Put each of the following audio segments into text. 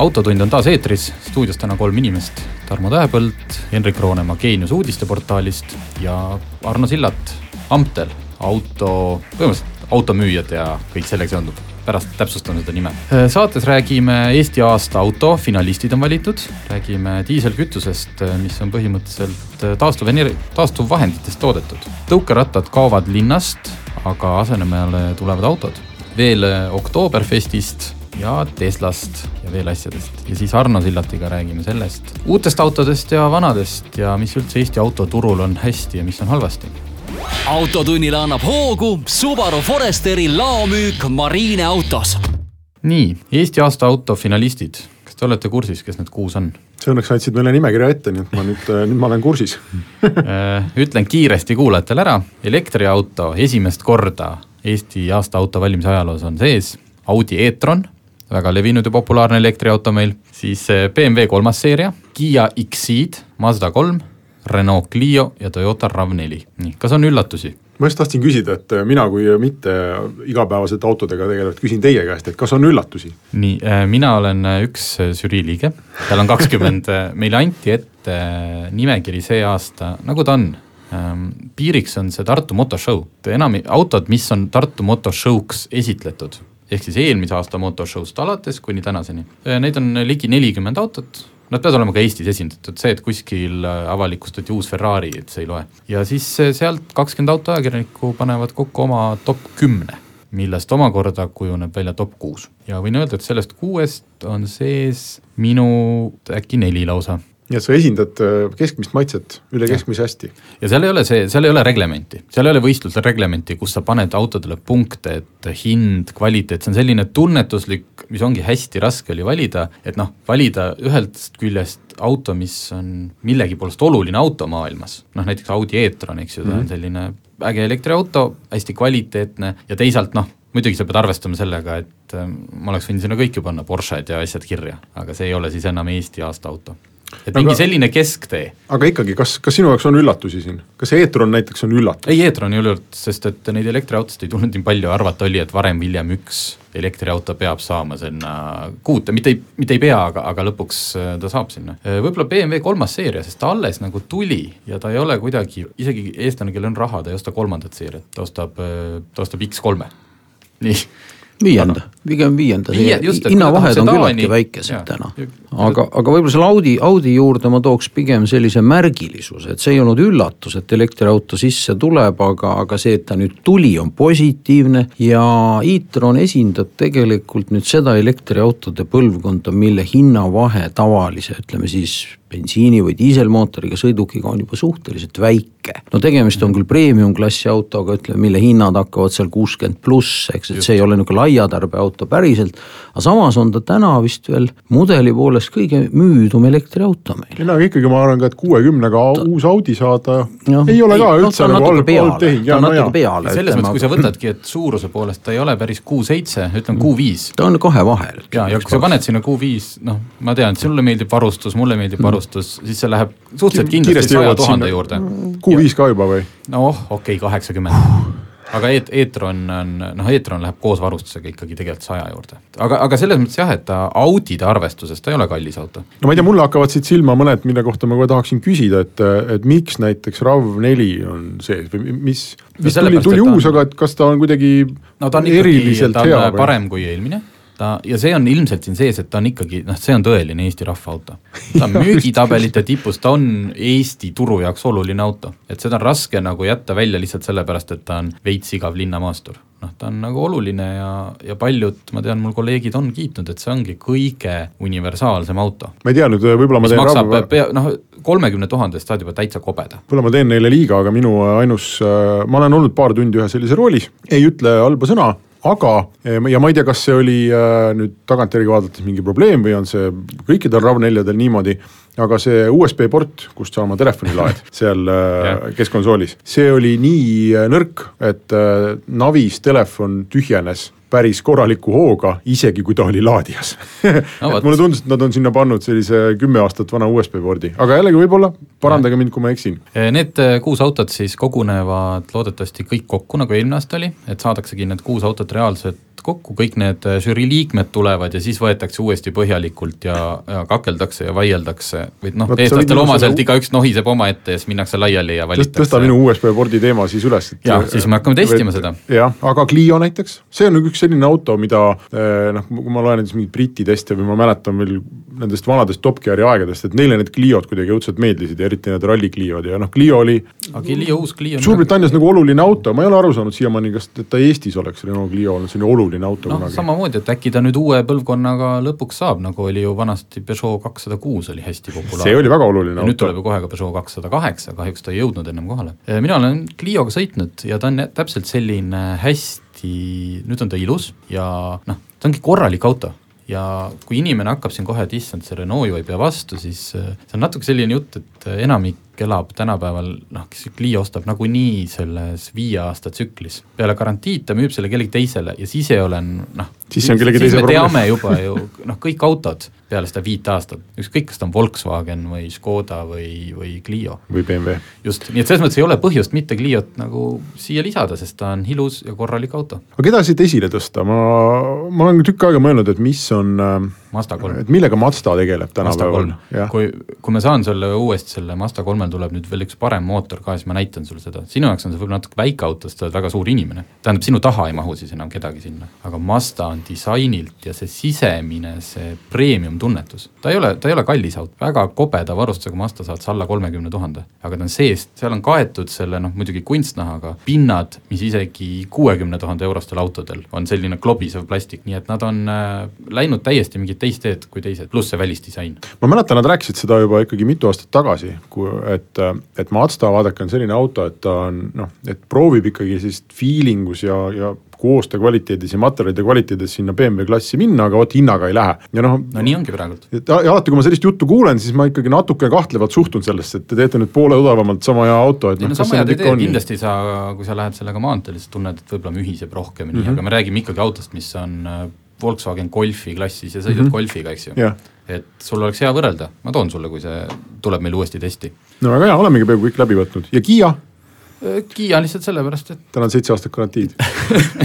autotund on taas eetris, stuudios täna kolm inimest. Tarmo Tähepõld, Henrik Roonemaa Geenius uudisteportaalist ja Arno Sillat, Amtel, auto, põhimõtteliselt automüüjad ja kõik sellega seonduv. pärast täpsustan seda nime. saates räägime Eesti aasta auto, finalistid on valitud, räägime diiselkütusest, mis on põhimõtteliselt taastuvener-, taastuvvahenditest toodetud. tõukerattad kaovad linnast, aga asemele tulevad autod. veel Oktoberfestist ja Teslast ja veel asjadest. ja siis Arno Sillatiga räägime sellest, uutest autodest ja vanadest ja mis üldse Eesti autoturul on hästi ja mis on halvasti. autotunnile annab hoogu Subaru Foresteri laomüük Marine autos. nii, Eesti aasta auto finalistid, kas te olete kursis, kes need kuus on? sa õnneks andsid meile nimekirja ette, nii et ma nüüd, nüüd ma olen kursis äh, ütlen kiiresti kuulajatele ära, elektriauto esimest korda Eesti aasta auto valimise ajaloos on sees Audi e-tron väga levinud ja populaarne elektriauto meil, siis eh, BMW kolmas seeria, Kiia X-Ceed, Mazda kolm, Renault Clio ja Toyota RAV4, nii, kas on üllatusi? ma just tahtsin küsida, et eh, mina kui mitte igapäevaselt autodega tegelevat küsin teie käest, et kas on üllatusi? nii, eh, mina olen üks žürii liige, seal on kakskümmend meile anti ette nimekiri see aasta, nagu ta on. Ehm, piiriks on see Tartu Motoshow, enam autod, mis on Tartu Motoshow'ks esitletud ehk siis eelmise aasta motoshow'st alates kuni tänaseni. Äh, neid on ligi nelikümmend autot, nad peavad olema ka Eestis esindatud, see, et kuskil äh, avalikustati uus Ferrari, et see ei loe. ja siis äh, sealt kakskümmend autoajakirjanikku panevad kokku oma top kümne, millest omakorda kujuneb välja top kuus. ja võin öelda, et sellest kuuest on sees minu äkki neli lausa nii et sa esindad äh, keskmist maitset üle keskmise hästi. ja seal ei ole see, seal ei ole reglementi, seal ei ole võistlusel reglementi, kus sa paned autodele punkte, et hind, kvaliteet, see on selline tunnetuslik, mis ongi hästi raske oli valida, et noh, valida ühest küljest auto, mis on millegi poolest oluline auto maailmas, noh näiteks Audi e-tron, eks ju, ta mm -hmm. on mhm. selline äge elektriauto, hästi kvaliteetne ja teisalt noh, muidugi sa pead arvestama sellega, et äh, ma oleks võinud sinna kõike panna, Porsche'd ja asjad kirja, aga see ei ole siis enam Eesti aasta auto et mingi aga, selline kesktee. aga ikkagi, kas, kas sinu jaoks on üllatusi siin, kas e-tron näiteks on üllatus? ei, e-tron ei ole üllatus, sest et neid elektriautosid ei tulnud nii palju, arvata oli, et varem-hiljem üks elektriauto peab saama sinna kuute, mitte ei, mitte ei pea, aga, aga lõpuks äh, ta saab sinna. Äh, võib-olla BMW kolmas seeria, sest ta alles nagu tuli ja ta ei ole kuidagi, isegi eestlane, kellel on raha, ta ei osta kolmandat seeriat, ta ostab, äh, ta ostab X3-e. nii viienda, pigem viienda, hinnavahed on küllaltki väikesed täna. aga, aga võib-olla selle Audi, Audi juurde ma tooks pigem sellise märgilisuse, et see ei olnud üllatus, et elektriauto sisse tuleb, aga, aga see, et ta nüüd tuli, on positiivne. ja e-tron esindab tegelikult nüüd seda elektriautode põlvkonda, mille hinnavahe tavalise, ütleme siis bensiini või diiselmootoriga sõidukiga on juba suhteliselt väike. no tegemist on küll premium-klassi autoga, ütleme, mille hinnad hakkavad seal kuuskümmend pluss, eks, et see ei ole niisugune laiatarbeauto päriselt. aga samas on ta täna vist veel mudeli poolest kõige müüdum elektriauto meil. ei no aga ikkagi ma arvan ka, et kuuekümnega uus Audi saada ja, ei ole ka ei, üldse no, nagu halb, halb tehing. ta on natuke peale. selles mõttes, kui sa võtadki, et suuruse poolest ta ei ole päris Q7, ütleme Q5. ta on kahe vahel. ja, ja kui sa paned sinna Q5, noh, ma tean, et sulle meeldib varustus, mulle meeldib mm. varustus varustus, siis see läheb suhteliselt kindlasti saja tuhande juurde. Q5 ka juba või? noh, okei okay,, kaheksakümmend aga e-, e-tron on, noh, e-tron läheb koos varustusega ikkagi tegelikult saja juurde. aga, aga selles mõttes jah, et ta Audide arvestuses, ta ei ole kallis auto. no ma ei tea, mulle hakkavad siit silma mõned, mille kohta ma kohe tahaksin küsida, et, et miks näiteks RAV4 on sees või mis, mis tuli, tuli uus, aga et kas ta on kuidagi no ta on ikkagi, ta on hea, parem või? kui eelmine ta ja see on ilmselt siin sees, et ta on ikkagi noh, see on tõeline Eesti rahvaauto. ta on müügitabelite tipus, ta on Eesti turu jaoks oluline auto, et seda on raske nagu jätta välja lihtsalt sellepärast, et ta on veits igav linnamaastur. noh, ta on nagu oluline ja, ja paljud, ma tean, mul kolleegid on kiitnud, et see ongi kõige universaalsem auto. ma ei tea nüüd, võib-olla ma teen maksab rav... pea, noh, kolmekümne tuhandest saad juba täitsa kobeda. võib-olla ma teen neile liiga, aga minu ainus, ma olen olnud paar tundi ühes sellises roolis, ei ütle halba sõna aga ja ma ei tea, kas see oli äh, nüüd tagantjärgi vaadates mingi probleem või on see kõikidel RAV4-del niimoodi, aga see USB port, kust sa oma telefoni laed seal äh, keskkonsoolis, see oli nii äh, nõrk, et Navis telefon tühjenes päris korraliku hooga, isegi kui ta oli laadijas no, et mulle tundus, et nad on sinna pannud sellise kümme aastat vana USB pordi, aga jällegi võib-olla, parandage mind, kui ma eksin. Need kuus autot siis kogunevad loodetavasti kõik kokku, nagu eelmine aasta oli, et saadaksegi need kuus autot reaalselt kokku, kõik need äh, žürii liikmed tulevad ja siis võetakse uuesti põhjalikult ja, ja kakeldakse ja vaieldakse või noh, eestlastele omaselt selle... igaüks nohiseb omaette ja siis minnakse laiali ja valitakse. tõsta minu USB pordi teema siis üles. jah, siis me hakkame testima seda. jah, aga Clio näiteks, see on üks selline auto, mida eh, noh, kui ma loen näiteks mingeid Briti teste või ma mäletan veel nendest vanadest Top Geari aegadest, et neile need Cliod kuidagi õudselt meeldisid ja eriti need ralli Cliod ja noh, Clio oli aga Clio, uus Clio Suurbritannias nagu oluline auto, ma ei ole aru saanud siiamaani, kas ta Eestis oleks Renault Clio olnud selline oluline oluline auto no, kunagi. samamoodi, et äkki ta nüüd uue põlvkonnaga lõpuks saab, nagu oli ju vanasti Peugeot kakssada kuus oli hästi populaarne. see oli väga oluline ja auto. nüüd tuleb ju kohe ka Peugeot kakssada kaheksa, kahjuks ta ei jõudnud ennem kohale. mina olen Clioga sõitnud ja ta on täpselt selline hästi, nüüd on ta ilus ja noh, ta ongi korralik auto ja kui inimene hakkab siin kohe, et issand, see Renault ju ei pea vastu, siis äh, see on natuke selline jutt, et enamik elab tänapäeval, noh, kes Clio ostab nagunii selles viie aasta tsüklis. peale garantiid ta müüb selle kellegi teisele ja siis ei ole noh, siis kellegi teise probleem. teame juba ju, noh, kõik autod peale seda viit aastat, ükskõik, kas ta on Volkswagen või Škoda või, või Clio. või BMW. just, nii et selles mõttes ei ole põhjust mitte Cliot nagu siia lisada, sest ta on ilus ja korralik auto. aga keda siit esile tõsta, ma, ma olen tükk aega mõelnud, et mis on äh, Mazda kolm. et millega Mazda tegeleb tänapäeval. kui, kui ma saan sulle uuesti selle Mazda kolmel tuleb nüüd veel üks parem mootor ka, siis ma näitan sulle seda, sinu jaoks on see võib-olla natuke väike auto, sest sa oled väga suur inimene. tähendab, sinu taha ei mahu siis enam kedagi sinna, aga Mazda on disainilt ja see sisemine, see premium tunnetus, ta ei ole, ta ei ole kallis auto, väga kobeda varustusega Mazda saad sa alla kolmekümne tuhande, aga ta on seest, seal on kaetud selle noh, muidugi kunstnahaga pinnad, mis isegi kuuekümne tuhande eurostel autodel on selline klobisev plastik, nii et nad on äh, läinud täiesti mingit teist teed kui teised, pluss see välisdisain. ma mäletan, nad rääkisid seda juba ikkagi mitu aastat tagasi, kui, et, et Mazda vaadake on selline auto, et ta on noh, et proovib ikkagi sellist feelingus ja, ja koostöö kvaliteedis ja materjalide kvaliteedis sinna BMW klassi minna, aga vot hinnaga ei lähe ja noh. no nii ongi praegult. et alati, kui ma sellist juttu kuulen, siis ma ikkagi natuke kahtlevalt suhtun sellesse, et te teete nüüd poole odavamalt sama hea auto, et noh, kas see nüüd ikka on. kindlasti sa, kui sa lähed sellega maanteel, siis tunned, et võib-olla mühiseb rohkemini mm, -hmm. aga me räägime ikkagi autost, mis on äh, Volkswagen Golfi klassis ja sõidad mm -hmm. Golfiga, eks ju yeah.. et sul oleks hea võrrelda, ma toon sulle, kui see tuleb meil uuesti testi. no väga hea, olemegi peaaegu kõik läbi võtnud ja Kiia? Äh, Kiia lihtsalt sellepärast, et tal on seitse aastat garantiid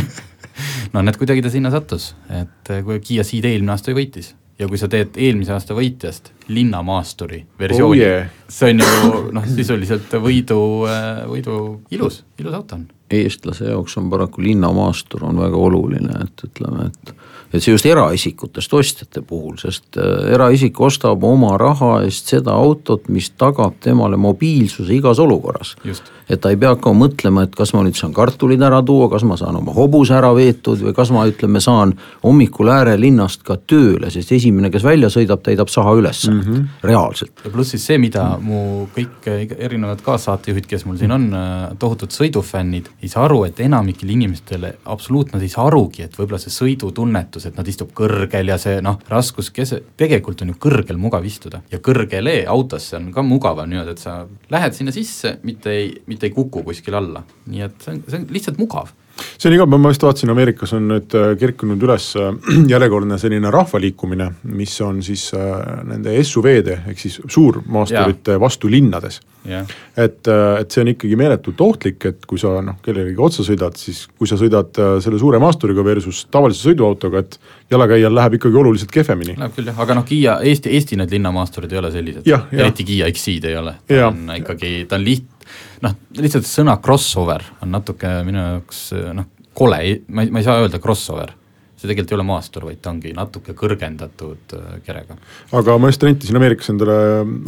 no näed, kuidagi ta sinna sattus, et äh, kui Kiia Ceed eelmine aasta ju võitis ja kui sa teed eelmise aasta võitjast linnamaasturi versiooni oh, yeah., see on ju noh, sisuliselt võidu, äh, võidu ilus, ilus auto on. eestlase jaoks on paraku linnamaastur on väga oluline, et ütleme, et et see just eraisikutest ostjate puhul, sest äh, eraisik ostab oma raha eest seda autot, mis tagab temale mobiilsuse igas olukorras. et ta ei pea hakkama mõtlema, et kas ma nüüd saan kartulid ära tuua, kas ma saan oma hobuse ära veetud või kas ma ütleme, saan hommikul äärelinnast ka tööle, sest esimene, kes välja sõidab, täidab saha ülesse mm, -hmm. reaalselt. ja pluss siis see, mida mu kõik erinevad kaassaatejuhid, kes mul siin on, äh, tohutud sõidufännid, ei saa aru, et enamikel inimestel absoluutselt nad ei saa arugi, et võib-olla see sõidutunnetus mõttes, et nad istub kõrgel ja see noh, raskuskese, tegelikult on ju kõrgel mugav istuda ja kõrgele autosse on ka mugavam niimoodi, et sa lähed sinna sisse, mitte ei, mitte ei kuku kuskil alla. nii et see on, see on lihtsalt mugav see on iga päev, ma just vaatasin, Ameerikas on nüüd äh, kerkinud üles äh, järjekordne selline rahvaliikumine, mis on siis äh, nende SUV-de ehk siis suurmaasturite vastu linnades. Et, et see on ikkagi meeletult ohtlik, et kui sa noh, kellelegi otsa sõidad, siis kui sa sõidad selle suure maasturiga versus tavalise sõiduautoga, et jalakäijal läheb ikkagi oluliselt kehvemini. Läheb küll jah, aga noh, Kiia, Eesti, Eesti need linnamaasturid ei ole sellised, eriti Kiia X-id ei ole, ta on ikkagi, ta on liht-, noh, lihtsalt sõna crossover on natuke minu jaoks noh, kole, ma ei, ma ei saa öelda crossover see tegelikult ei ole maastur, vaid ta ongi natuke kõrgendatud äh, kerega. aga ma just rentisin Ameerikas endale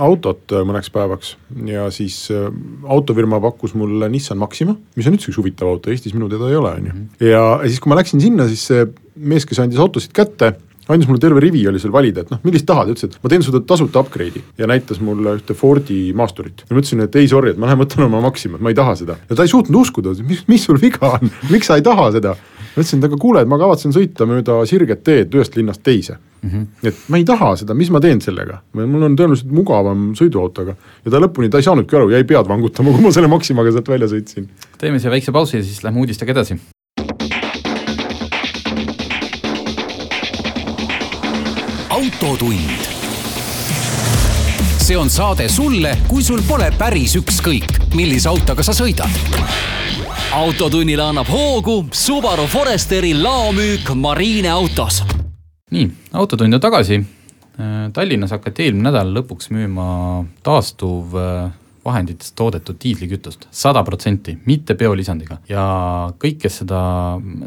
autot äh, mõneks päevaks ja siis äh, autofirma pakkus mulle Nissan Maxima, mis on üldse üks huvitav auto, Eestis minu teada ei ole, on ju. Mhm. ja siis, kui ma läksin sinna, siis see mees, kes andis autosid kätte andis mulle terve rivi oli seal valida, et noh, millist tahad, ütles, et ma teen sulle tasuta upgrade'i ja näitas mulle ühte Fordi maasturit. ja ma ütlesin, et ei sorry, et ma lähen võtan oma Maxima, et ma ei taha seda. ja ta ei suutnud uskuda, mis, mis sul viga on, miks sa ei taha seda ütlesin, et aga kuule, et ma kavatsen sõita mööda sirget teed ühest linnast teise mm. -hmm. et ma ei taha seda, mis ma teen sellega, mul on tõenäoliselt mugavam sõiduautoga. ja ta lõpuni, ta ei saanudki aru, jäi pead vangutama, kui ma selle Maximaga sealt välja sõitsin. teeme siia väikse pausi ja siis lähme uudistega edasi. Autotund. see on saade sulle, kui sul pole päris ükskõik, millise autoga sa sõidad autotunnile annab hoogu Subaru Foresteri laomüük Marine autos nii, Autotund on tagasi. Äh, Tallinnas hakati eelmine nädal lõpuks müüma taastuv äh, vahenditest toodetud diislikütust, sada protsenti, mitte biolisandiga. ja kõik, kes seda,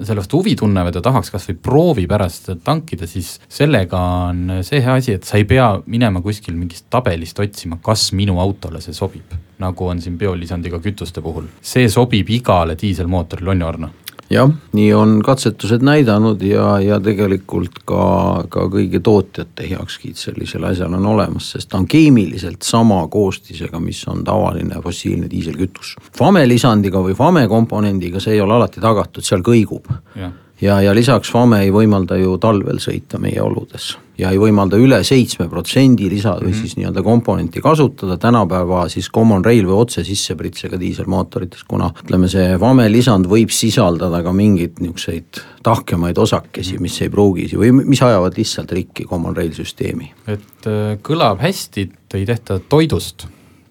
selle vastu huvi tunnevad ja tahaks kas või proovi pärast tankida, siis sellega on see hea asi, et sa ei pea minema kuskil mingist tabelist otsima, kas minu autole see sobib. nagu on siin biolisandiga kütuste puhul, see sobib igale diiselmootorile, on ju Arno? Jah, nii on katsetused näidanud ja, ja tegelikult ka, ka kõigi tootjate heakskiit sellisele asjale on olemas, sest ta on keemiliselt sama koostisega, mis on tavaline fossiilne diiselkütus. Fame lisandiga või Fame komponendiga see ei ole alati tagatud, seal kõigub. Ja ja, ja lisaks FAME ei võimalda ju talvel sõita meie oludes ja ei võimalda üle seitsme protsendi lisa või mm -hmm. siis nii-öelda komponenti kasutada tänapäeva siis common rail või otse sissepritsega diiselmootorites, kuna ütleme, see FAME lisand võib sisaldada ka mingeid niisuguseid tahkemaid osakesi, mis ei pruugi või mis ajavad lihtsalt rikki common rail süsteemi. et äh, kõlab hästi, ei tehta toidust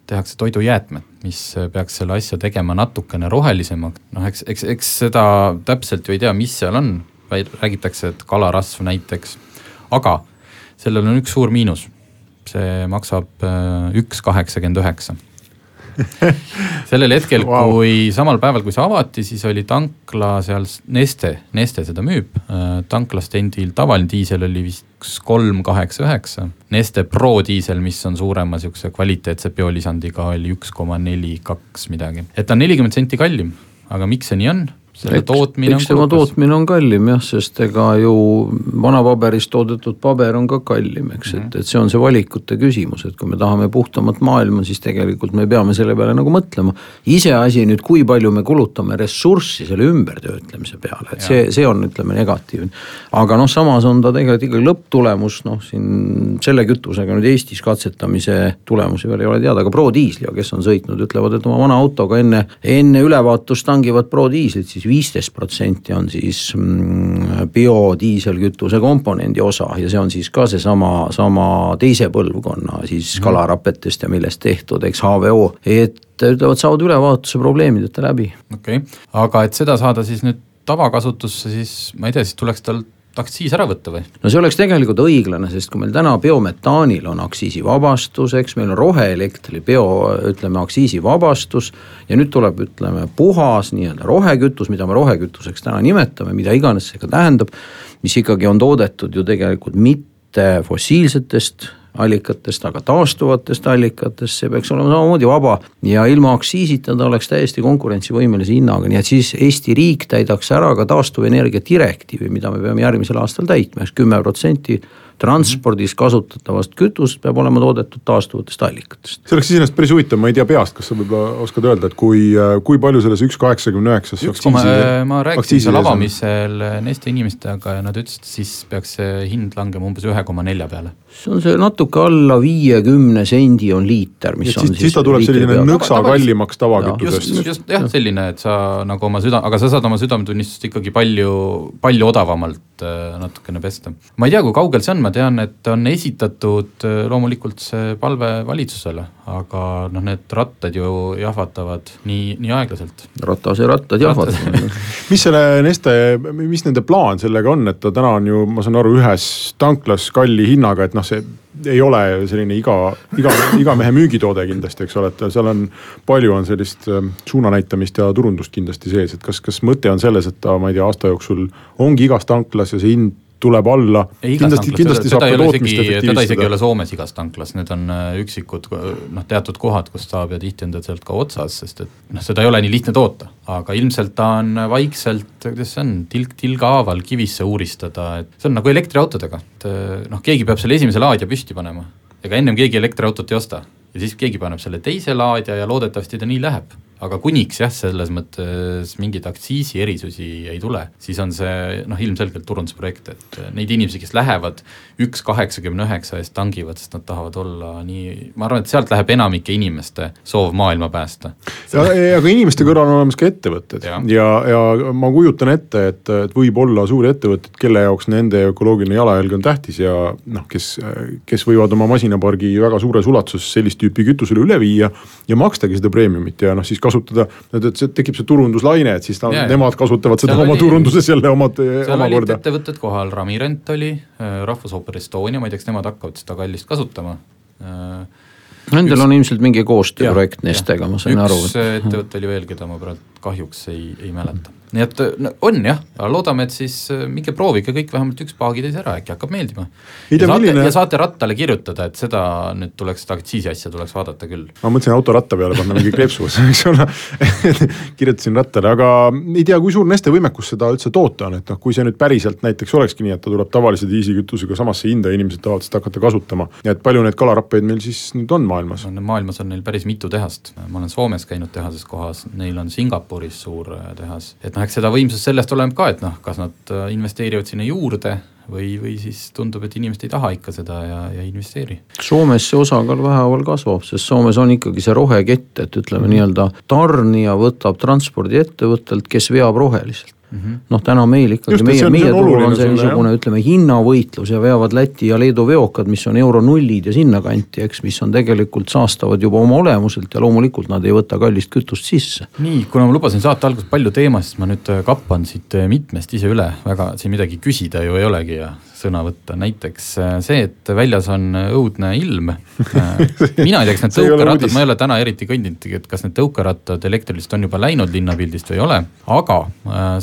tehakse toidujäätmed, mis peaks selle asja tegema natukene rohelisemaks, noh eks, eks, eks seda täpselt ju ei tea, mis seal on, vaid räägitakse, et kalarasv näiteks, aga sellel on üks suur miinus, see maksab äh, üks kaheksakümmend üheksa sellel hetkel wow., kui samal päeval, kui see avati, siis oli tankla seal Neste, Neste seda müüb. Äh, tanklas endil tavaline diisel oli vist kolm kaheksa üheksa. Neste Pro diisel, mis on suurema sihukese kvaliteetse biolisandiga, oli üks koma neli kaks midagi, et ta on nelikümmend senti kallim, aga miks see nii on? Selle tootmine eks tema tootmine on kallim jah, sest ega ju vanapaberist toodetud paber on ka kallim, eks mm, -hmm. et, et see on see valikute küsimus, et kui me tahame puhtamat maailma, siis tegelikult me peame selle peale nagu mõtlema. iseasi nüüd, kui palju me kulutame ressurssi selle ümbertöötlemise peale, et ja. see, see on, ütleme, negatiivne. aga noh, samas on ta tegelikult ikkagi lõpptulemus, noh siin selle kütusega nüüd Eestis katsetamise tulemusi veel ei ole teada, aga prodiisliga, kes on sõitnud, ütlevad, et oma vana autoga enne, enne ülevaatust tangivad prodiislit, siis viisteist protsenti on siis mm, biodiiselkütuse komponendi osa ja see on siis ka seesama, sama teise põlvkonna siis mhm. kalarapetest ja millest tehtud, eks HVO, et ütlevad, saavad ülevaatuse probleemideta läbi. okei okay., aga et seda saada siis nüüd tavakasutusse, siis ma ei tea, siis tuleks tal aktsiis ära võtta või? no see oleks tegelikult õiglane, sest kui meil täna biometaanil on aktsiisivabastus, eks meil on roheelektri bio, ütleme aktsiisivabastus. ja nüüd tuleb, ütleme puhas nii-öelda rohekütus, mida me rohekütuseks täna nimetame, mida iganes see ka tähendab. mis ikkagi on toodetud ju tegelikult mitte fossiilsetest allikatest, aga taastuvatest allikatest, see peaks olema samamoodi vaba. ja ilma aktsiisita ta oleks täiesti konkurentsivõimelise hinnaga, nii et siis Eesti riik täidaks ära ka taastuvenergia direktiivi, mida me peame järgmisel aastal täitma, eks kümme protsenti transpordis kasutatavast kütust peab olema toodetud taastuvatest allikatest. see oleks iseenesest päris huvitav, ma ei tea peast, kas sa võib-olla oskad öelda, et kui, kui palju selles üks kaheksakümne üheksas aktsiisi. ma rääkisin seal avamisel Neste inimestega ja nad ütlesid, siis peaks see hind langema umbes ühe koma nelja peale. See on see natuke alla viiekümne sendi on liiter, mis ja on siis. siis ta tuleb selline nõksa kallimaks tavakütusest. just, just jah, selline, et sa nagu oma süda, aga sa saad oma südametunnistust ikkagi palju, palju odavamalt äh, natukene pesta. ma ei tea, kui kaugel see on, ma tean, et on esitatud äh, loomulikult see palve valitsusele, aga noh, need rattad ju jahvatavad nii, nii aeglaselt. ratas ja rattad jahvatavad mis selle Neste, mis nende plaan sellega on, et ta täna on ju, ma saan aru, ühes tanklas kalli hinnaga, et noh, see ei ole selline iga, iga, iga mehe müügitoode kindlasti, eks ole, et seal on, palju on sellist äh, suunanäitamist ja turundust kindlasti sees, et kas, kas mõte on selles, et ta, ma ei tea, aasta jooksul ongi igas tanklas ja see hind tuleb alla. kindlasti, kindlasti saab ka tootmist efektiivistada. teda isegi ei ole Soomes igas tanklas, need on äh, üksikud noh, teatud kohad, kus saab ja tihti on ta sealt ka otsas, sest et noh, seda ei ole nii lihtne toota. aga ilmselt ta on vaikselt, kuidas see on, tilk tilga haaval kivisse uuristada, et see on nagu elektriautodega, et äh, noh, keegi peab selle esimese laadija püsti panema. ega ennem keegi elektriautot ei osta ja siis keegi paneb selle teise laadija ja loodetavasti ta nii läheb aga kuniks jah, selles mõttes mingeid aktsiisierisusi ei tule, siis on see noh, ilmselgelt turundusprojekt, et neid inimesi, kes lähevad üks kaheksakümne üheksa eest tangivad, sest nad tahavad olla nii, ma arvan, et sealt läheb enamike inimeste soov maailma päästa. ja, aga inimeste kõrval on olemas ka ettevõtted ja, ja, ja ma kujutan ette, et, et võib olla suuri ettevõtteid, kelle jaoks nende ökoloogiline jalajälg on tähtis ja noh, kes, kes võivad oma masinapargi väga suures ulatuses sellist tüüpi kütusele üle viia ja makstagi seda preemiumit ja noh, siis kasutada, et see tekib see turunduslaine, et siis ta, nemad kasutavad seda seal oma oli, turunduses jälle omad, omakorda. ettevõtted kohal, Ramirent oli, äh, Rahvusooper Estonia, ma ei tea, kas nemad hakkavad seda kallist kasutama äh, Nendel üks, on ilmselt mingi koostööprojekt Nestega, ma sain üks aru. üks ettevõte oli veel, keda ma praegu kahjuks ei, ei mäleta nii et no, on jah, loodame, et siis äh, minge proovige kõik vähemalt üks paagiteis ära, äkki hakkab meeldima. ja saate, ja saate rattale kirjutada, et seda nüüd tuleks, seda aktsiisi asja tuleks vaadata küll. ma mõtlesin autoratta peale panna mingi kleepsu, eks ole kirjutasin rattale, aga ei tea, kui suur Neste võimekus seda üldse toota on, et noh, kui see nüüd päriselt näiteks olekski nii, et ta tuleb tavalise diislikütusega samasse hinda inimesed tahavad seda hakata kasutama. et palju neid kalarappeid meil siis nüüd on maailmas? maailmas on neil päris mitu tehast, ma olen Soomes käinud tehases kohas, neil on Singapuris suur äh, tehas, et noh, eks seda võimsust sellest oleneb ka, et noh, kas nad äh, investeerivad sinna juurde või, või siis tundub, et inimesed ei taha ikka seda ja, ja ei investeeri. Soomes see osakaal vähehaaval kasvab, sest Soomes on ikkagi see rohekett, et ütleme mm -hmm. nii-öelda tarnija võtab transpordiettevõttelt, kes veab roheliselt mm -hmm. noh, täna meil ikkagi, meie, meie turul on see niisugune, ütleme, hinnavõitlus ja veavad Läti ja Leedu veokad, mis on euro nullid ja sinnakanti, eks, mis on tegelikult saastavad juba oma olemuselt ja loomulikult nad ei võta kallist kütust sisse. nii, kuna ma lubasin saate alguses palju teemasid, siis ma nüüd kappan siit äh, mitmest ise üle, väga siin midagi küsida ju ei olegi ja sõna võtta, näiteks äh, see, et väljas on õudne ilm. mina ei tea, kas need tõukerattad, ma ei ole täna eriti kõndinudki, et kas need tõukerattad elektrilised on juba läinud linnapildist või ei ole, aga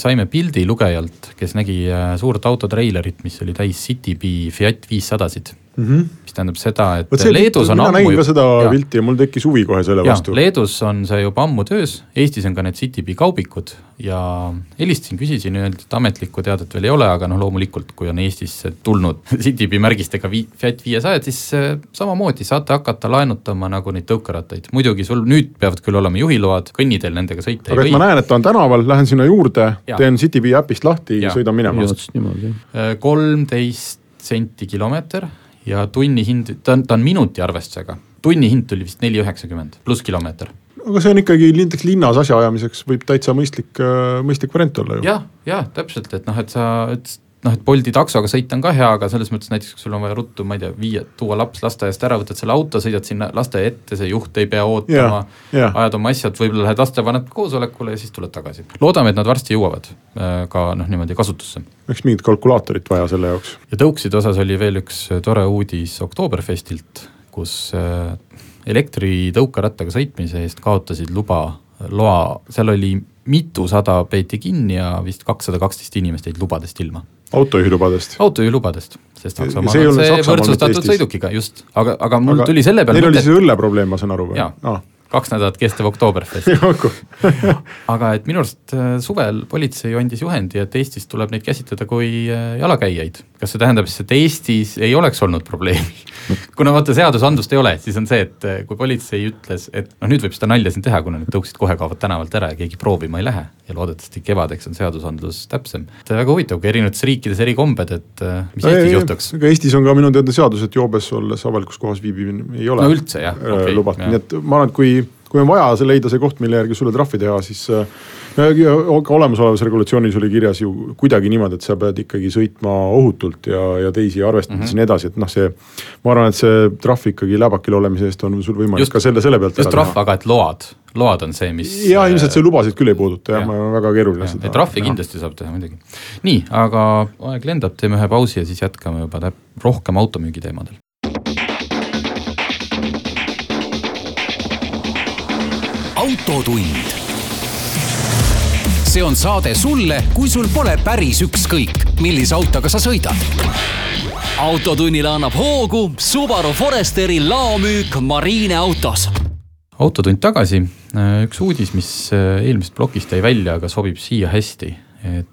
saime pildi lugejalt, kes nägi suurt autotreilerit, mis oli täis Citybee Fiat viissadasid mm. -hmm. mis tähendab seda, et see, Leedus on ammu. mina nägin ka seda ja, pilti ja mul tekkis huvi kohe selle ja, vastu. Leedus on see juba ammu töös, Eestis on ka need Citybee kaubikud ja helistasin, küsisin, öeldi, et ametlikku teadet veel ei ole, aga noh, loomulikult, kui on Eestisse tulnud Citybee märgistega vi-, Fiat viiesajad, siis äh, samamoodi saate hakata laenutama nagu neid tõukerattaid. muidugi sul nüüd peavad küll olema juhiload, kõnniteel nendega sõita aga ei või. ma näen, et ta on tänaval, lähen sinna juurde, teen Citybee äpist lahti ja sõidan minema. Äh, kolmteist senti kilomeeter ja tunnihind, ta on, ta on minuti arvestusega, tunnihind tuli vist neli üheksakümmend pluss kilomeeter. Aga see on ikkagi näiteks linnas asjaajamiseks võib täitsa mõistlik, äh, mõistlik variant olla ju. jah, jah, täpselt, et noh, et sa, et noh, et Bolti taksoga sõita on ka hea, aga selles mõttes näiteks, kui sul on vaja ruttu, ma ei tea, viia, tuua laps lasteaiast ära, võtad selle auto, sõidad sinna lasteaia ette, see juht ei pea ootama yeah,, yeah. ajad oma asjad, võib-olla lähed lastevanemate koosolekule ja siis tuled tagasi. loodame, et nad varsti jõuavad äh, ka noh, niimoodi kasutusse. oleks mingit kalkulaatorit vaja selle jaoks. ja tõukside osas oli veel üks tore uudis Oktoberfestilt, kus äh, elektritõukerattaga sõitmise eest kaotasid luba, loa, seal oli mitusada peeti kinni ja vist kakssada kaksteist inimest jäid lubadest ilma autojuhilubadest? autojuhilubadest, sest Saksamaal on see, see võrdsustatud sõidukiga, just, aga, aga mul aga tuli selle peale Neil oli siis õlleprobleem, ma saan aru või? jaa ah., kaks nädalat kestev Oktoberfest aga et minu arust äh, suvel politsei andis juhendi, et Eestis tuleb neid käsitleda kui äh, jalakäijaid. kas see tähendab siis, et Eestis ei oleks olnud probleemi kuna vaata seadusandlust ei ole, siis on see, et äh, kui politsei ütles, et noh, nüüd võib seda nalja siin teha, kuna need tõuksid kohe kaovad tänavalt ära ja keegi proovima ei lähe ja loodetavasti kevadeks on seadusandlus täpsem. et väga huvitav, kui erinevates riikides eri kombed, et mis no, Eestis ei, juhtuks. aga Eestis on ka minu teada seadus, et joobes olles avalikus kohas viibimine ei ole no üldse jah okay,, lubatud, nii et ma arvan, et kui kui on vaja leida see koht, mille järgi sulle trahvi teha, siis äh, ka olemasolevas regulatsioonis oli kirjas ju kuidagi niimoodi, et sa pead ikkagi sõitma ohutult ja, ja teisi arvestades mm -hmm. ja nii edasi, et noh, see. ma arvan, et see trahv ikkagi läbakil olemise eest on sul võimalik just, ka selle, selle pealt. just trahv, aga et load, load on see, mis. ja ilmselt see lubasid küll ei puuduta jah ja., ma väga keeruline seda. trahvi ja. kindlasti saab teha muidugi. nii, aga aeg lendab, teeme ühe pausi ja siis jätkame juba rohkem automüügi teemadel. Autotund. see on saade sulle, kui sul pole päris ükskõik, millise autoga sa sõidad. autotunnile annab hoogu Subaru Foresteri laomüük Marine autos. autotund tagasi, üks uudis, mis eelmisest plokist jäi välja, aga sobib siia hästi.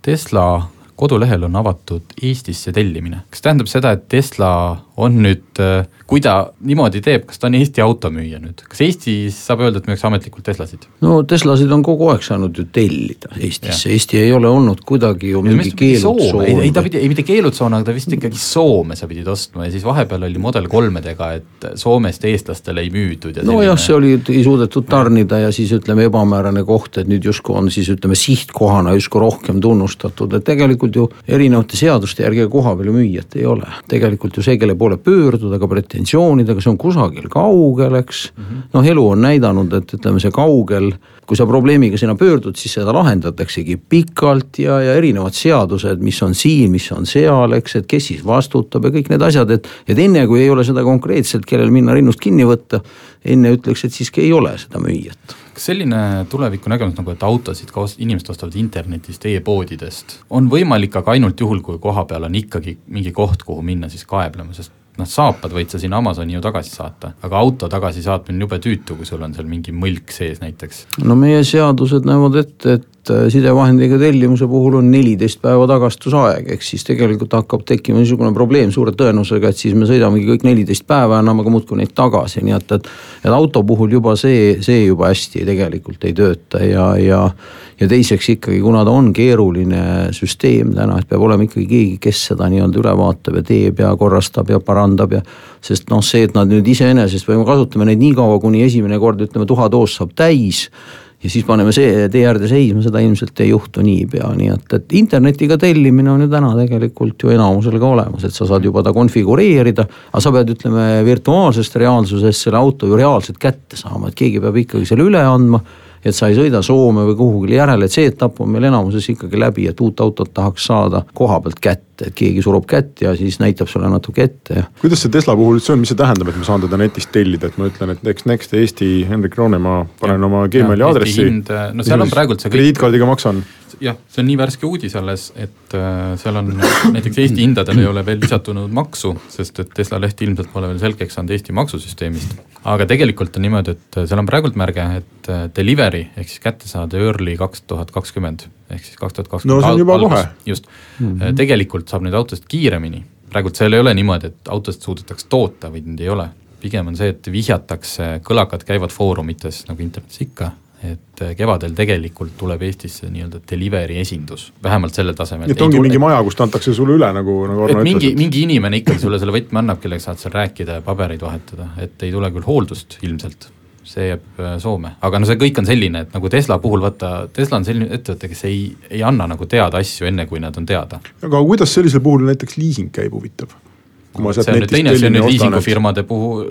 Tesla kodulehel on avatud Eestisse tellimine. kas tähendab seda, et Tesla on nüüd, äh, kui ta niimoodi teeb, kas ta on Eesti automüüja nüüd, kas Eestis saab öelda, et müüakse ametlikult Teslasid? no Teslasid on kogu aeg saanud ju tellida Eestisse, Eesti ei ole olnud kuidagi ju mingi keelutsoon. ei, ei ta pidi, ei mitte keelutsoon, aga ta vist ikkagi Soome sa pidid ostma ja siis vahepeal oli Model kolmedega, et Soomest eestlastele ei müüdud ja nojah, see oli, ei suudetud tarnida ja siis ütleme, ebamäärane koht, et nüüd justkui on siis ütleme sihtkohana justkui rohkem tunnustatud, et tegelikult ju erinevate seaduste järgi koha peal ju müüjat ei ole. tegelikult ju see, kelle poole pöörduda ka pretensioonidega, see on kusagil kaugel, eks mm -hmm.. noh, elu on näidanud, et ütleme, see kaugel, kui sa probleemiga sinna pöördud, siis seda lahendataksegi pikalt ja, ja erinevad seadused, mis on siin, mis on seal, eks, et kes siis vastutab ja kõik need asjad, et. et enne kui ei ole seda konkreetselt, kellel minna rinnust kinni võtta, enne ütleks, et siiski ei ole seda müüjat kas selline tuleviku nägemus nagu, et autosid ka inimesed ostavad internetist e, e-poodidest, on võimalik aga ainult juhul, kui kohapeal on ikkagi mingi koht, kuhu minna siis kaeblema, sest noh, saapad võid sa sinna Amazoni ju tagasi saata, aga auto tagasisaatmine on jube tüütu, kui sul on seal mingi mõlk sees näiteks. no meie seadused näevad ette, et äh, sidevahendiga tellimuse puhul on neliteist päeva tagastusaeg, ehk siis tegelikult hakkab tekkima niisugune probleem suure tõenäosusega, et siis me sõidamegi kõik neliteist päeva ja anname ka muudkui neid tagasi, nii et, et. et auto puhul juba see, see juba hästi tegelikult ei tööta ja, ja ja teiseks ikkagi, kuna ta on keeruline süsteem täna, et peab olema ikkagi keegi, kes seda nii-öelda üle vaatab ja teeb ja korrastab ja parandab ja. sest noh, see, et nad nüüd iseenesest või me kasutame neid nii kaua, kuni esimene kord ütleme tuhadoos saab täis ja siis paneme see tee äärde seisma, seda ilmselt ei juhtu niipea, nii et, et internetiga tellimine on ju täna tegelikult ju enamusel ka olemas, et sa saad juba ta konfigureerida. aga sa pead, ütleme virtuaalsest reaalsusest selle auto ju reaalselt kätte saama, et keegi peab ikkagi selle üle andma et sa ei sõida Soome või kuhugile järele, et see etapp on meil enamuses ikkagi läbi, et uut autot tahaks saada koha pealt kätte, et keegi surub kätt ja siis näitab sulle natuke ette ja. kuidas see Tesla puhul üldse on, mis see tähendab, et ma saan teda netist tellida, et ma ütlen, et eks Next Eesti Hendrik Roonemaa, panen ja, oma Gmaili aadressi. no seal on praegult see kõik. krediitkaardiga maksan jah, see on nii värske uudis alles, et äh, seal on näiteks Eesti hindadel ei ole veel lisatunud maksu, sest et Tesla leht ilmselt pole veel selgeks saanud Eesti maksusüsteemist. aga tegelikult on niimoodi, et seal on praegult märge, et äh, delivery ehk siis kätte saada early kaks tuhat kakskümmend ehk siis kaks tuhat kakskümmend. no see on juba kohe. just mm, -hmm. tegelikult saab neid autosid kiiremini, praegult seal ei ole niimoodi, et autosid suudetakse toota või neid ei ole pigem on see, et vihjatakse, kõlakad käivad foorumites nagu internetis ikka et kevadel tegelikult tuleb Eestisse nii-öelda delivery esindus, vähemalt sellel tasemel. et ongi tule... mingi maja, kust antakse sulle üle nagu, nagu Arno ütles. mingi, mingi inimene ikkagi sulle selle võtme annab, kellega saad seal rääkida ja pabereid vahetada, et ei tule küll hooldust ilmselt see jääb äh, Soome, aga no see kõik on selline, et nagu Tesla puhul vaata, Tesla on selline ettevõte, kes ei, ei anna nagu teada asju enne, kui nad on teada. aga kuidas sellisel puhul näiteks liising käib, huvitav? see on nüüd teine, see on nüüd liisingufirmade puhul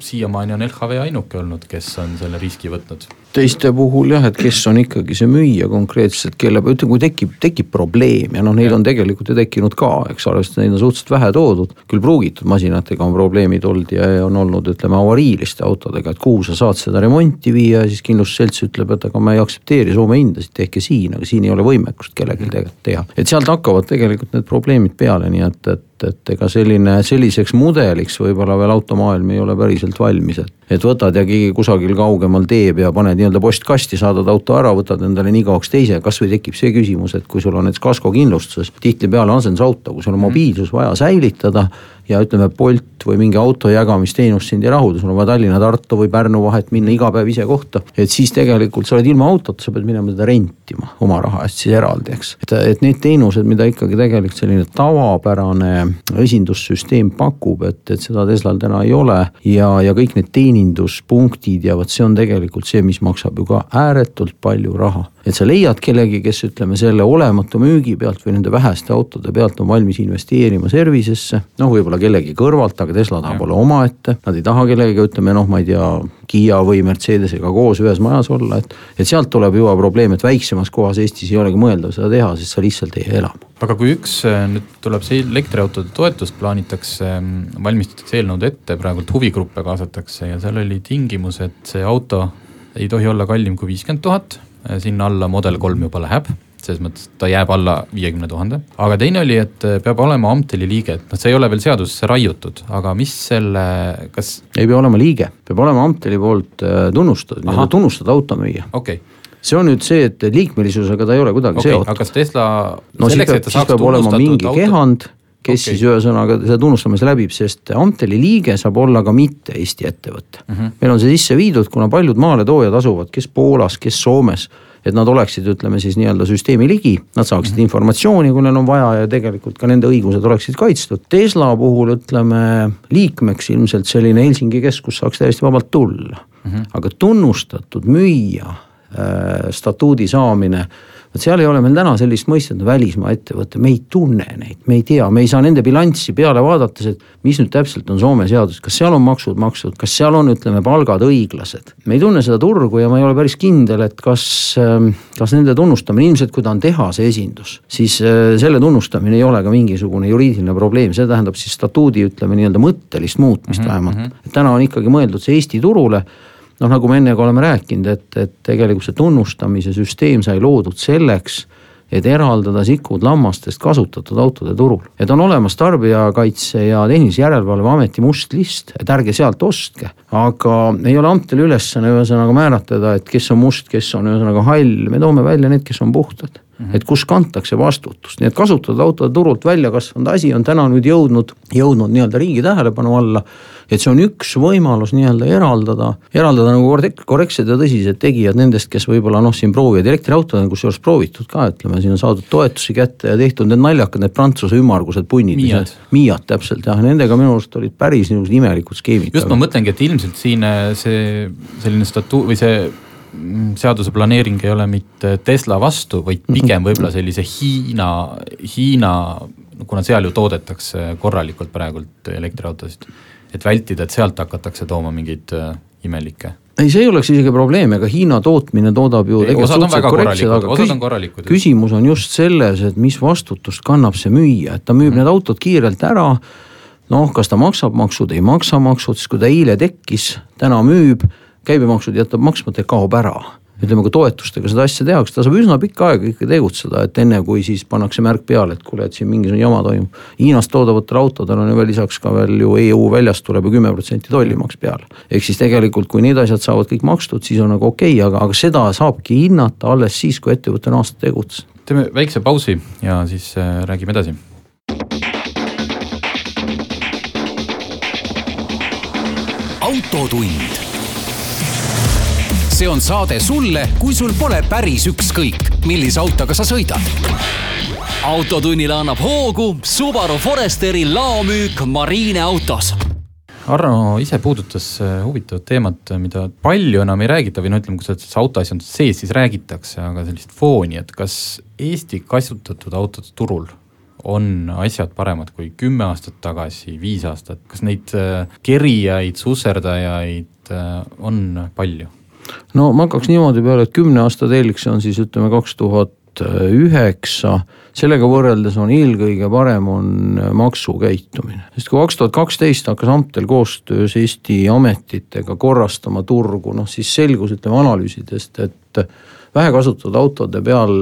siiamaani on LHV ainuke olnud, kes on selle riski võtnud. Teiste puhul jah, et kes on ikkagi see müüja konkreetselt, kelle, ütleme, kui tekib, tekib probleem ja noh, neid ja. on tegelikult ju tekkinud ka, eks ole, sest neid on suhteliselt vähe toodud. küll pruugitud masinatega on probleemid olnud ja on olnud, ütleme avariiliste autodega, et kuhu sa saad seda remonti viia ja siis kindlustusselts ütleb, et aga ma ei aktsepteeri Soome hindasid, tehke siin, aga siin ei ole võimekust kellelgi tegelikult teha. et sealt hakkavad tegelikult need probleemid peale, nii et, et et, et ega selline, selliseks mudeliks võib-olla veel automaailm ei ole päriselt valmis, et. et võtad ja keegi kusagil kaugemal teeb ja paned nii-öelda postkasti, saadad auto ära, võtad endale nii kauaks teise, kasvõi tekib see küsimus, et kui sul on näiteks kaskokindlustuses, tihtipeale asendusauto, kui sul on mobiilsus vaja säilitada ja ütleme, Bolt või mingi auto jagamisteenus sind ei rahulda, sul on vaja Tallinna, Tartu või Pärnu vahet minna iga päev ise kohta. et siis tegelikult sa oled ilma autota, sa pead minema seda rentima oma raha eest siis eraldi, eks. et, et need teenused, mida ikkagi tegelikult selline tavapärane esindussüsteem pakub, et, et seda Teslal täna ei ole. ja, ja kõik need teeninduspunktid ja vot see on tegelikult see, mis maksab ju ka ääretult palju raha et sa leiad kellegi, kes ütleme selle olematu müügi pealt või nende väheste autode pealt on valmis investeerima service'isse. noh, võib-olla kellegi kõrvalt, aga Tesla tahab olla omaette, nad ei taha kellegagi, ütleme noh, ma ei tea, Kiia või Mercedesega koos ühes majas olla, et. et sealt tuleb juba probleem, et väiksemas kohas Eestis ei olegi mõeldav seda teha, sest sa lihtsalt ei ela. aga kui üks äh, nüüd tuleb see elektriautode toetust plaanitakse, mm, valmistatakse eelnõud ette, praegult huvigruppe kaasatakse ja seal oli tingimus, et see auto ei tohi olla kallim kui viiskümmend tuhat sinna alla Model kolm juba läheb, selles mõttes ta jääb alla viiekümne tuhande. aga teine oli, et äh, peab olema Amteli liige, et noh, see ei ole veel seadusesse raiutud, aga mis selle, kas. ei pea olema liige, peab olema Amteli poolt äh, tunnustatud, nii-öelda tunnustatud automüüja. okei okay see on nüüd see, et liikmelisusega ta ei ole kuidagi okay, seotud. aga kas Tesla no peab, siis peab olema mingi auto... kehand kes okay. siis ühesõnaga seda tunnustamise läbib, sest Amteli liige saab olla ka mitte Eesti ettevõte mm. -hmm. meil on see sisse viidud, kuna paljud maaletoojad asuvad, kes Poolas, kes Soomes et nad oleksid, ütleme siis nii-öelda süsteemi ligi, nad saaksid mm -hmm. informatsiooni, kui neil on vaja ja tegelikult ka nende õigused oleksid kaitstud. Tesla puhul ütleme liikmeks ilmselt selline Helsingi keskus saaks täiesti vabalt tulla mm, -hmm. aga tunnustatud müüja äh, statuudi saamine vot seal ei ole meil täna sellist mõistet välismaa ettevõte, me ei tunne neid, me ei tea, me ei saa nende bilanssi peale vaadates, et mis nüüd täpselt on Soome seadus, kas seal on maksud makstud, kas seal on, ütleme, palgad õiglased. me ei tunne seda turgu ja ma ei ole päris kindel, et kas, ähm, kas nende tunnustamine, ilmselt kui ta on tehase esindus, siis äh, selle tunnustamine ei ole ka mingisugune juriidiline probleem, see tähendab siis statuudi, ütleme nii-öelda mõttelist muutmist mm -hmm. vähemalt. Mhm. täna on ikkagi mõeldud see Eesti turule noh, nagu me enne ka oleme rääkinud, et, et tegelikult see tunnustamise süsteem sai loodud selleks, et eraldada sikud lammastest kasutatud autode turul. et on olemas Tarbijakaitse ja Tehnilise Järelevalve Ameti must list, et ärge sealt ostke. aga ei ole Amteli ülesanne ühesõnaga määratleda, et kes on must, kes on ühesõnaga hall, me toome välja need, kes on puhtad. -hmm. et kus kantakse vastutust, nii et kasutatud autode turult välja kasvanud asi on täna nüüd jõudnud, jõudnud nii-öelda riigi tähelepanu alla et see on üks võimalus nii-öelda eraldada, eraldada nagu korrektsed ja tõsised tegijad nendest, kes võib-olla noh, siin proovivad elektriautod on kusjuures proovitud ka, ütleme, siin on saadud toetusi kätte ja tehtud need naljakad, need prantsuse ümmargused punnid. Miiad. Täpselt jah, nendega minu arust olid päris niisugused imelikud skeemid. just, ma mõtlengi, et ilmselt siin äh, see selline statu- või see seaduse planeering ei ole mitte Tesla vastu, vaid pigem võib-olla sellise Hiina, Hiina, kuna seal ju toodetakse korralikult praegult elektriautosid et vältida, et sealt hakatakse tooma mingeid äh, imelikke? ei, see ei oleks isegi probleem, ega Hiina tootmine toodab ju ei, tegelikult suhteliselt korrektselt, aga küs on küsimus on just selles, et mis vastutust kannab see müüja, et ta müüb mm. need autod kiirelt ära noh, kas ta maksab maksud, ei maksa maksud, siis kui ta eile tekkis, täna müüb, käibemaksud jätab maksmata ja kaob ära ütleme, kui toetustega seda asja tehakse, ta saab üsna pikka aega ikka tegutseda, et enne kui siis pannakse märk peale, et kuule, et siin mingisugune jama toimub. Hiinast toodavatel autodel on ju veel lisaks ka veel ju EU väljast tuleb ju kümme protsenti tollimaks peale. ehk siis tegelikult, kui need asjad saavad kõik makstud, siis on nagu okei okay,, aga, aga seda saabki hinnata alles siis, kui ettevõte on aasta tegutsenud. teeme väikse pausi ja siis äh, räägime edasi autotund see on saade sulle, kui sul pole päris ükskõik, millise autoga sa sõidad. autotunnile annab hoogu Subaru Foresteri laomüük Marine autos Arno ise puudutas äh, huvitavat teemat, mida palju enam ei räägita või no ütleme, kui sa oled autoasjandus sees, siis räägitakse, aga sellist fooni, et kas Eesti kasutatud autode turul on asjad paremad kui kümme aastat tagasi, viis aastat, kas neid äh, kerijaid, susserdajaid äh, on palju? No ma hakkaks niimoodi peale, et kümne aasta telg, see on siis ütleme kaks tuhat üheksa, sellega võrreldes on eelkõige parem on maksukäitumine. sest kui kaks tuhat kaksteist hakkas Amtel koostöös Eesti ametitega korrastama turgu, noh siis selgus, ütleme analüüsidest, et vähekasutatud autode peal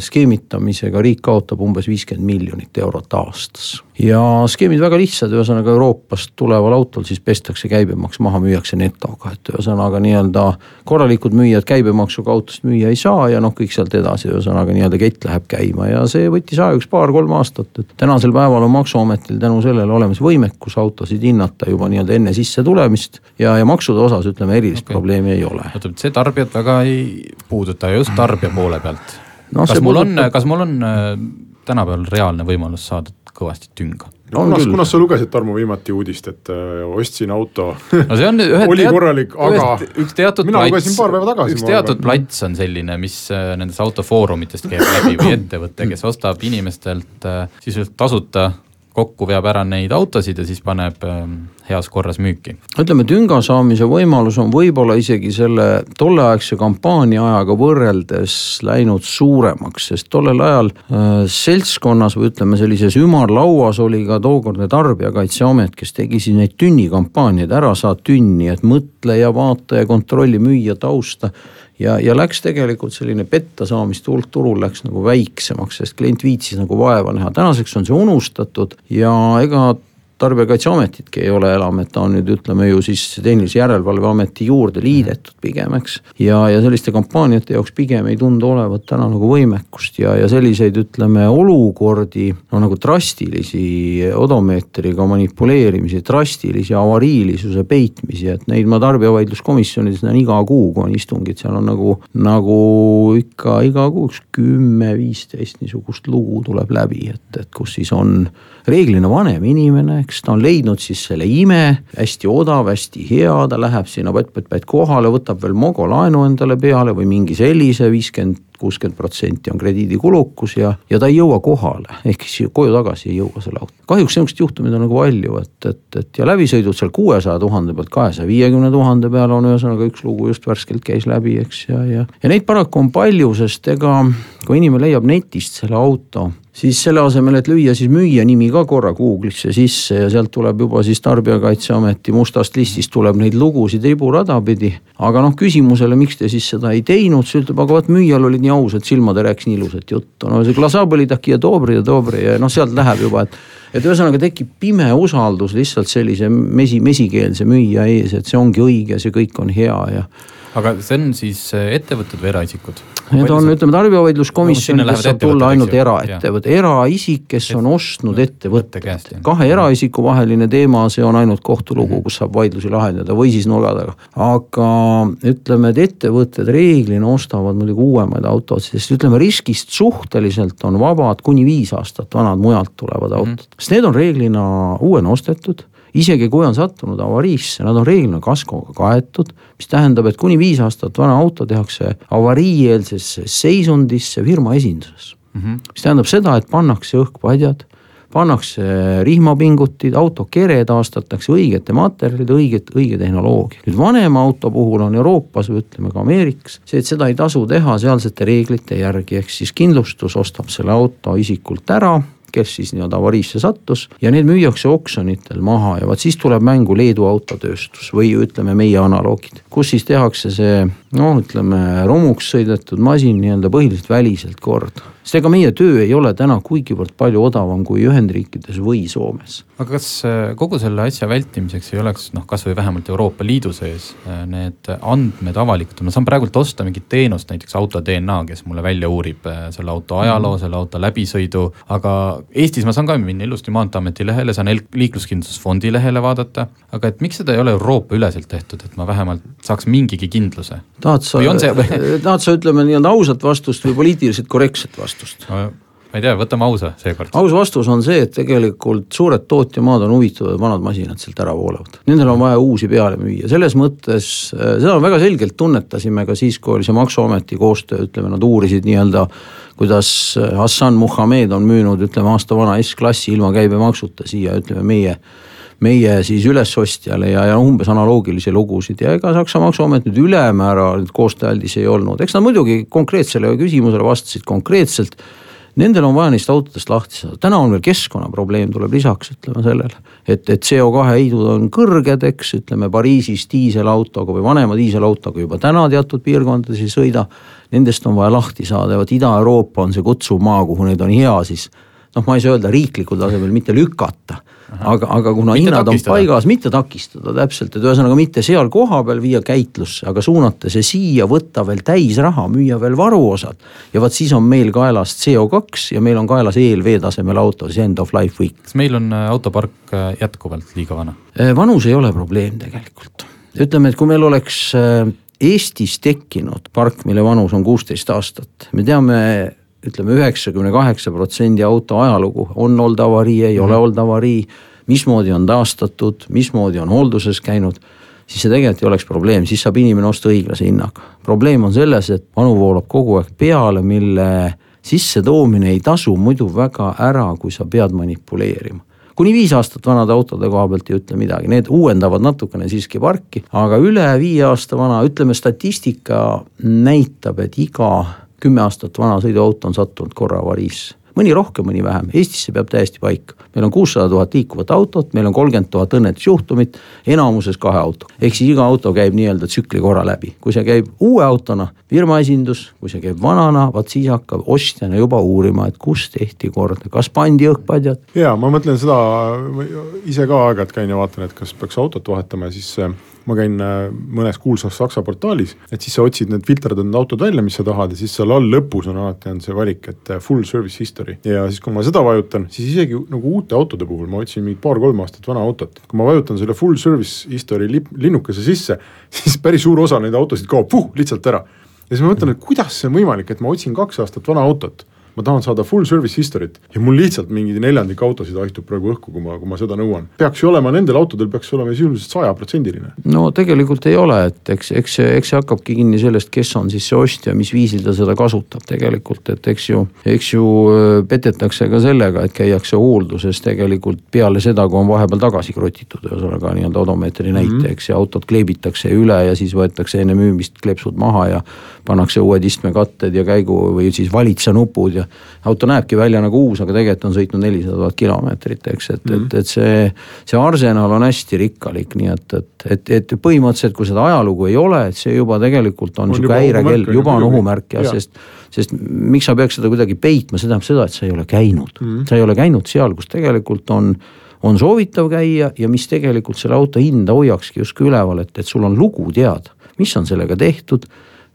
skeemitamisega riik kaotab umbes viiskümmend miljonit eurot aastas ja skeemid väga lihtsad, ühesõnaga Euroopast tuleval autol siis pestakse käibemaks maha, müüakse netoga, et ühesõnaga nii-öelda korralikud müüjad käibemaksuga autost müüa ei saa ja noh, kõik sealt edasi, ühesõnaga nii-öelda kett läheb käima ja see võttis aega üks paar-kolm aastat, et tänasel päeval on maksuametil tänu sellele olemas võimekus autosid hinnata juba nii-öelda enne sissetulemist ja, ja maksude osas ütleme erilist okay. probleemi ei ole. oota, see tarbijat väga ei puuduta just tarbija poole pealt no,. kas mul puudutab... on, kas mul on äh, tänapäeval reaalne võimalus saada kõvasti tünga. no kunas, kunas sa lugesid, Tarmo, viimati uudist, et äh, ostsin auto no see on ühe oli korralik, aga üks teatud mina lugesin paar päeva tagasi. üks teatud plats on selline, mis äh, nendest autofoorumitest käib läbi või ettevõte, kes ostab inimestelt äh, sisuliselt tasuta kokku veab ära neid autosid ja siis paneb ähm, heas korras müüki. ütleme, tünga saamise võimalus on võib-olla isegi selle tolleaegse kampaania ajaga võrreldes läinud suuremaks, sest tollel ajal äh, seltskonnas või ütleme, sellises ümarlauas oli ka tookordne Tarbijakaitseamet, kes tegi siis neid tünnikampaaniaid, ära saad tünni, et mõtle ja vaata ja kontrolli müüja tausta ja, ja läks tegelikult selline pettasaamiste hulk turul läks nagu väiksemaks, sest klient viitsis nagu vaeva näha, tänaseks on see unustatud ja ega tarbijakaitseametitki ei ole enam, et ta on nüüd ütleme ju siis Tehnilise Järelevalve Ameti juurde liidetud pigem, eks. ja, ja selliste kampaaniate jaoks pigem ei tundu olevat täna nagu võimekust ja, ja selliseid ütleme olukordi, no nagu drastilisi odomeetriga manipuleerimisi, drastilisi avariilisuse peitmisi, et neid ma tarbijavaidluskomisjonides näen iga kuu, kui on istungid, seal on nagu, nagu ikka iga kuu üks kümme-viisteist niisugust lugu tuleb läbi, et, et kus siis on reeglina vanem inimene, eks ta on leidnud siis selle ime, hästi odav, hästi hea, ta läheb sinna pätt-pätt-pätt kohale, võtab veel Mogo laenu endale peale või mingi sellise, viiskümmend kuuskümmend protsenti on krediidikulukus ja, ja ta ei jõua kohale, ehk siis koju tagasi ei jõua selle auto. kahjuks niisuguseid juhtumeid on nagu palju, et, et, et ja läbisõidud seal kuuesaja tuhande pealt kahesaja viiekümne tuhande peale on ühesõnaga üks lugu just värskelt käis läbi, eks, ja, ja, ja neid paraku on palju, sest ega kui inimene leiab netist selle auto siis selle asemel, et lüüa siis müüja nimi ka korra Google'isse sisse ja sealt tuleb juba siis Tarbijakaitseameti mustast listist tuleb neid lugusid riburada pidi. aga noh, küsimusele, miks te siis seda ei teinud, siis ütleb, aga vot müüjal olid nii ausad silmad ja rääkis nii ilusat juttu, no see glasa oli taki ja dobri ja dobri ja noh, sealt läheb juba, et. et ühesõnaga tekib pime usaldus lihtsalt sellise mesi, mesikeelse müüja ees, et see ongi õige, see kõik on hea ja aga see on siis äh, ettevõtted või eraisikud? Need on, ütleme tarbijavaidluskomisjonidest saab tulla ainult eraettevõte, eraisik, kes on ostnud ettevõtted. kahe eraisiku vaheline teema, see on ainult kohtulugu, mhm. kus saab vaidlusi lahendada või siis nurga taga. aga ütleme, et ettevõtted reeglina ostavad muidugi uuemaid autosid, sest ütleme riskist suhteliselt on vabad kuni viis aastat vanad mujalt tulevad autod -hmm. sest need on reeglina uuena ostetud isegi kui on sattunud avariisse, nad on reeglina kaskoga kaetud, mis tähendab, et kuni viis aastat vana auto tehakse avariieelsesse seisundisse firma esinduses mm. -hmm. mis tähendab seda, et pannakse õhkpadjad, pannakse rihmapingutid, auto kere taastatakse õigete materjalide, õiget, õige tehnoloogia. nüüd vanema auto puhul on Euroopas või ütleme ka Ameerikas see, et seda ei tasu teha sealsete reeglite järgi, ehk siis kindlustus ostab selle auto isikult ära kes siis nii-öelda avariisse sattus ja need müüakse oksjonitel maha ja vot siis tuleb mängu Leedu autotööstus või ütleme meie analoogid, kus siis tehakse see noh, ütleme romuks sõidetud masin nii-öelda põhiliselt väliselt korda sest ega meie töö ei ole täna kuigivõrd palju odavam kui Ühendriikides või Soomes. aga kas äh, kogu selle asja vältimiseks ei oleks noh, kasvõi vähemalt Euroopa Liidu sees äh, need andmed avalikud, ma saan praegult osta mingit teenust, näiteks auto DNA, kes mulle välja uurib äh, selle auto ajaloo mm., selle auto läbisõidu, aga Eestis ma saan ka minna ilusti Maanteeameti lehele, saan liikluskindlustusfondi lehele vaadata, aga et miks seda ei ole Euroopa üleselt tehtud, et ma vähemalt saaks mingigi kindluse? Tahad sa, tahad sa ütleme nii-öelda ausat vastust või poliitiliselt korrektset vastust? no,? ma ei tea, võtame ausa seekord. aus vastus on see, et tegelikult suured tootjamaad on huvitatud, vanad masinad sealt ära voolavad. Nendel on vaja uusi peale müüa, selles mõttes, äh, seda väga selgelt tunnetasime ka siis, kui oli see maksuameti koostöö, ütleme, nad uurisid nii-öelda kuidas äh, Hassan Muhamed on müünud, ütleme aasta vana S-klassi ilma käibemaksuta siia, ütleme meie meie siis ülesostjale ja, ja umbes analoogilisi lugusid ja ega Saksa maksuamet nüüd ülemäära koostööaldis ei olnud, eks nad muidugi konkreetsele küsimusele vastasid konkreetselt. Nendel on vaja neist autodest lahti saada, täna on veel keskkonnaprobleem tuleb lisaks, ütleme sellele. et, et CO2 heidud on kõrged, eks ütleme Pariisis diiselautoga või vanema diiselautoga juba täna teatud piirkondades ei sõida. Nendest on vaja lahti saada ja vot Ida-Euroopa on see kutsuv maa, kuhu neid on hea siis noh, ma ei saa öelda riiklikul tasemel mitte lükata aga, aga kuna mitte hinnad takistada. on paigas, mitte takistada täpselt, et ühesõnaga mitte seal kohapeal viia käitlusse, aga suunata see siia, võtta veel täisraha, müüa veel varuosad. ja vot siis on meil kaelas CO2 ja meil on kaelas ELV tasemel auto, siis end of life week. kas meil on äh, autopark äh, jätkuvalt liiga vana? Äh, vanus ei ole probleem tegelikult, ütleme, et kui meil oleks Eestis tekkinud park, mille vanus on kuusteist aastat, me teame ütleme üheksakümne kaheksa protsendi auto ajalugu, on olnud avarii, ei mm -hmm. ole mhm. olnud avarii, mismoodi on taastatud, mismoodi on hoolduses käinud, siis see tegelikult ei oleks probleem, siis saab inimene osta õiglase hinnaga. probleem on selles, et vanu voolab kogu aeg peale, mille sissetoomine ei tasu muidu väga ära, kui sa pead manipuleerima kuni viis aastat vanade autode koha pealt ei ütle midagi, need uuendavad natukene siiski parki, aga üle viie aasta vana, ütleme statistika näitab, et iga kümme aastat vana sõiduauto on sattunud korra avariisse. mõni rohkem, mõni vähem, Eestis see peab täiesti paika. meil on kuussada tuhat liikuvat autot, meil on kolmkümmend tuhat õnnetusjuhtumit, enamuses kahe auto. ehk siis iga auto käib nii-öelda tsükli korra läbi, kui see käib uue autona, firma esindus, kui see käib vanana, vot siis hakkab ostjana juba uurima, et kus tehti korda, kas pandi õhkpadjad. ja ma mõtlen seda ise ka aeg-ajalt käin ja vaatan, et kas peaks autot vahetama ja siis ma käin äh, mõnes kuulsas saksa portaalis, et siis sa otsid need filterdatud autod välja, mis sa tahad ja siis seal all lõpus on alati on see valik, et äh, full service history. ja siis, kui ma seda vajutan, siis isegi nagu uute autode puhul, ma otsin mingit paar-kolm aastat vana autot, kui ma vajutan selle full service history lip, linnukese sisse, siis päris suur osa neid autosid kaob puh, lihtsalt ära. ja siis ma mõtlen, et kuidas see on võimalik, et ma otsin kaks aastat vana autot ma tahan saada full service history't ja mul lihtsalt mingi neljandik autosid haihtub praegu õhku, kui ma, kui ma seda nõuan. peaks ju olema, nendel autodel peaks olema sisuliselt sajaprotsendiline. no tegelikult ei ole, et eks, eks eks see hakkabki kinni sellest, kes on siis see ostja, mis viisil ta seda kasutab tegelikult, et eks ju, eks ju äh, petetakse ka sellega, et käiakse hoolduses tegelikult peale seda, kui on vahepeal tagasi krotitud, ühesõnaga nii-öelda odomeetri näite mm, -hmm. eks ja autod kleebitakse üle ja siis võetakse enne müümist kleepsud maha ja pannakse uued istmekatted ja käigu või siis valitsanupud ja auto näebki välja nagu uus, aga tegelikult on sõitnud nelisada tuhat kilomeetrit, eks, et mm, -hmm. et, et see, see arsenal on hästi rikkalik, nii et, et, et, et põhimõtteliselt, kui seda ajalugu ei ole, et see juba tegelikult on, on sihuke häirekell, juba on ohumärk jah ja., sest sest miks sa peaks seda kuidagi peitma, see tähendab seda, et sa ei ole käinud mm, -hmm. sa ei ole käinud seal, kus tegelikult on on soovitav käia ja mis tegelikult selle auto hinda hoiakski justkui üleval, et, et sul on lugu teada, mis on sellega tehtud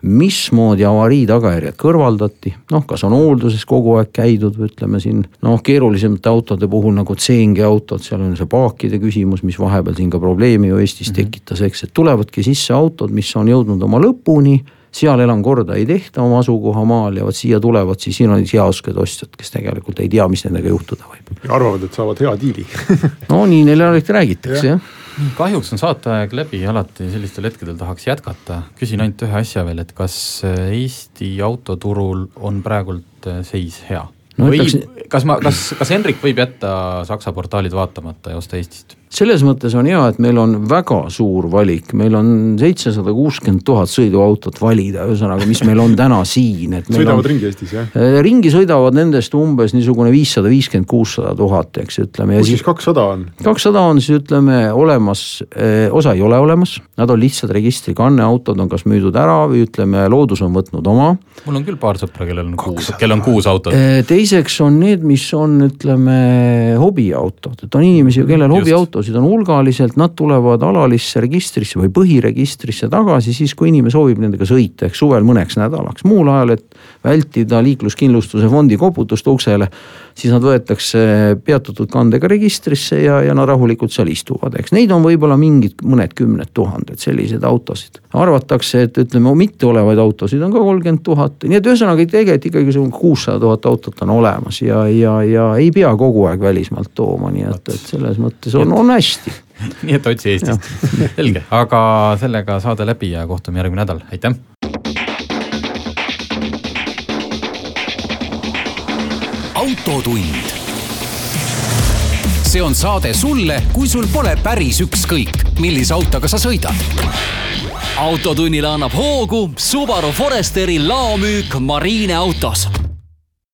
mismoodi avarii tagajärjed kõrvaldati, noh, kas on hoolduses kogu aeg käidud või ütleme siin noh, keerulisemate autode puhul nagu CNG autod, seal on see paakide küsimus, mis vahepeal siin ka probleemi ju Eestis mm -hmm. tekitas, eks, et tulevadki sisse autod, mis on jõudnud oma lõpuni seal enam korda ei tehta oma asukohamaal ja vot siia tulevad siis, siin on heausked ostjad, kes tegelikult ei tea, mis nendega juhtuda võib. ja arvavad, et saavad hea diili no nii neile alati räägitakse jah ja kahjuks on saateaeg läbi, alati sellistel hetkedel tahaks jätkata. küsin ainult ühe asja veel, et kas Eesti autoturul on praegult seis hea no,? või ütleks... kas ma, kas, kas Henrik võib jätta Saksa portaalid vaatamata ja osta Eestist? Selles mõttes on hea, et meil on väga suur valik, meil on seitsesada kuuskümmend tuhat sõiduautot valida, ühesõnaga, mis meil on täna siin, et. sõidavad on, ringi Eestis jah? Äh, ringi sõidavad nendest umbes niisugune viissada viiskümmend, kuussada tuhat, eks ütleme. kus siis kakssada on? kakssada on siis ütleme olemas, äh, osa ei ole olemas, nad on lihtsalt registrikanne, autod on kas müüdud ära või ütleme, loodus on võtnud oma. mul on küll paar sõpra, kellel on kuus, kellel on kuus autot. Äh, teiseks on need, mis on, ütleme hobiautod, et on inimesi, kellel hobiautos autosid on hulgaliselt, nad tulevad alalisse registrisse või põhiregistrisse tagasi siis, kui inimene soovib nendega sõita, ehk suvel mõneks nädalaks, muul ajal, et vältida liikluskindlustuse fondi koputust uksele, siis nad võetakse peatatud kandega registrisse ja, ja nad rahulikult seal istuvad, eks neid on võib-olla mingid mõned kümned tuhanded selliseid autosid. arvatakse, et ütleme, mitteolevaid autosid on ka kolmkümmend tuhat, nii et ühesõnaga tegelikult ikkagi see kuussada tuhat autot on olemas ja, ja, ja ei pea kogu aeg välismaalt tooma, nii et, et selles mõttes on, on hästi. Nii et otsi Eestist, selge, aga sellega saade läbi ja kohtume järgmine nädal, aitäh. Autotund. see on saade sulle, kui sul pole päris ükskõik, millise autoga sa sõidad. autotunnile annab hoogu Subaru Foresteri laomüük Marine autos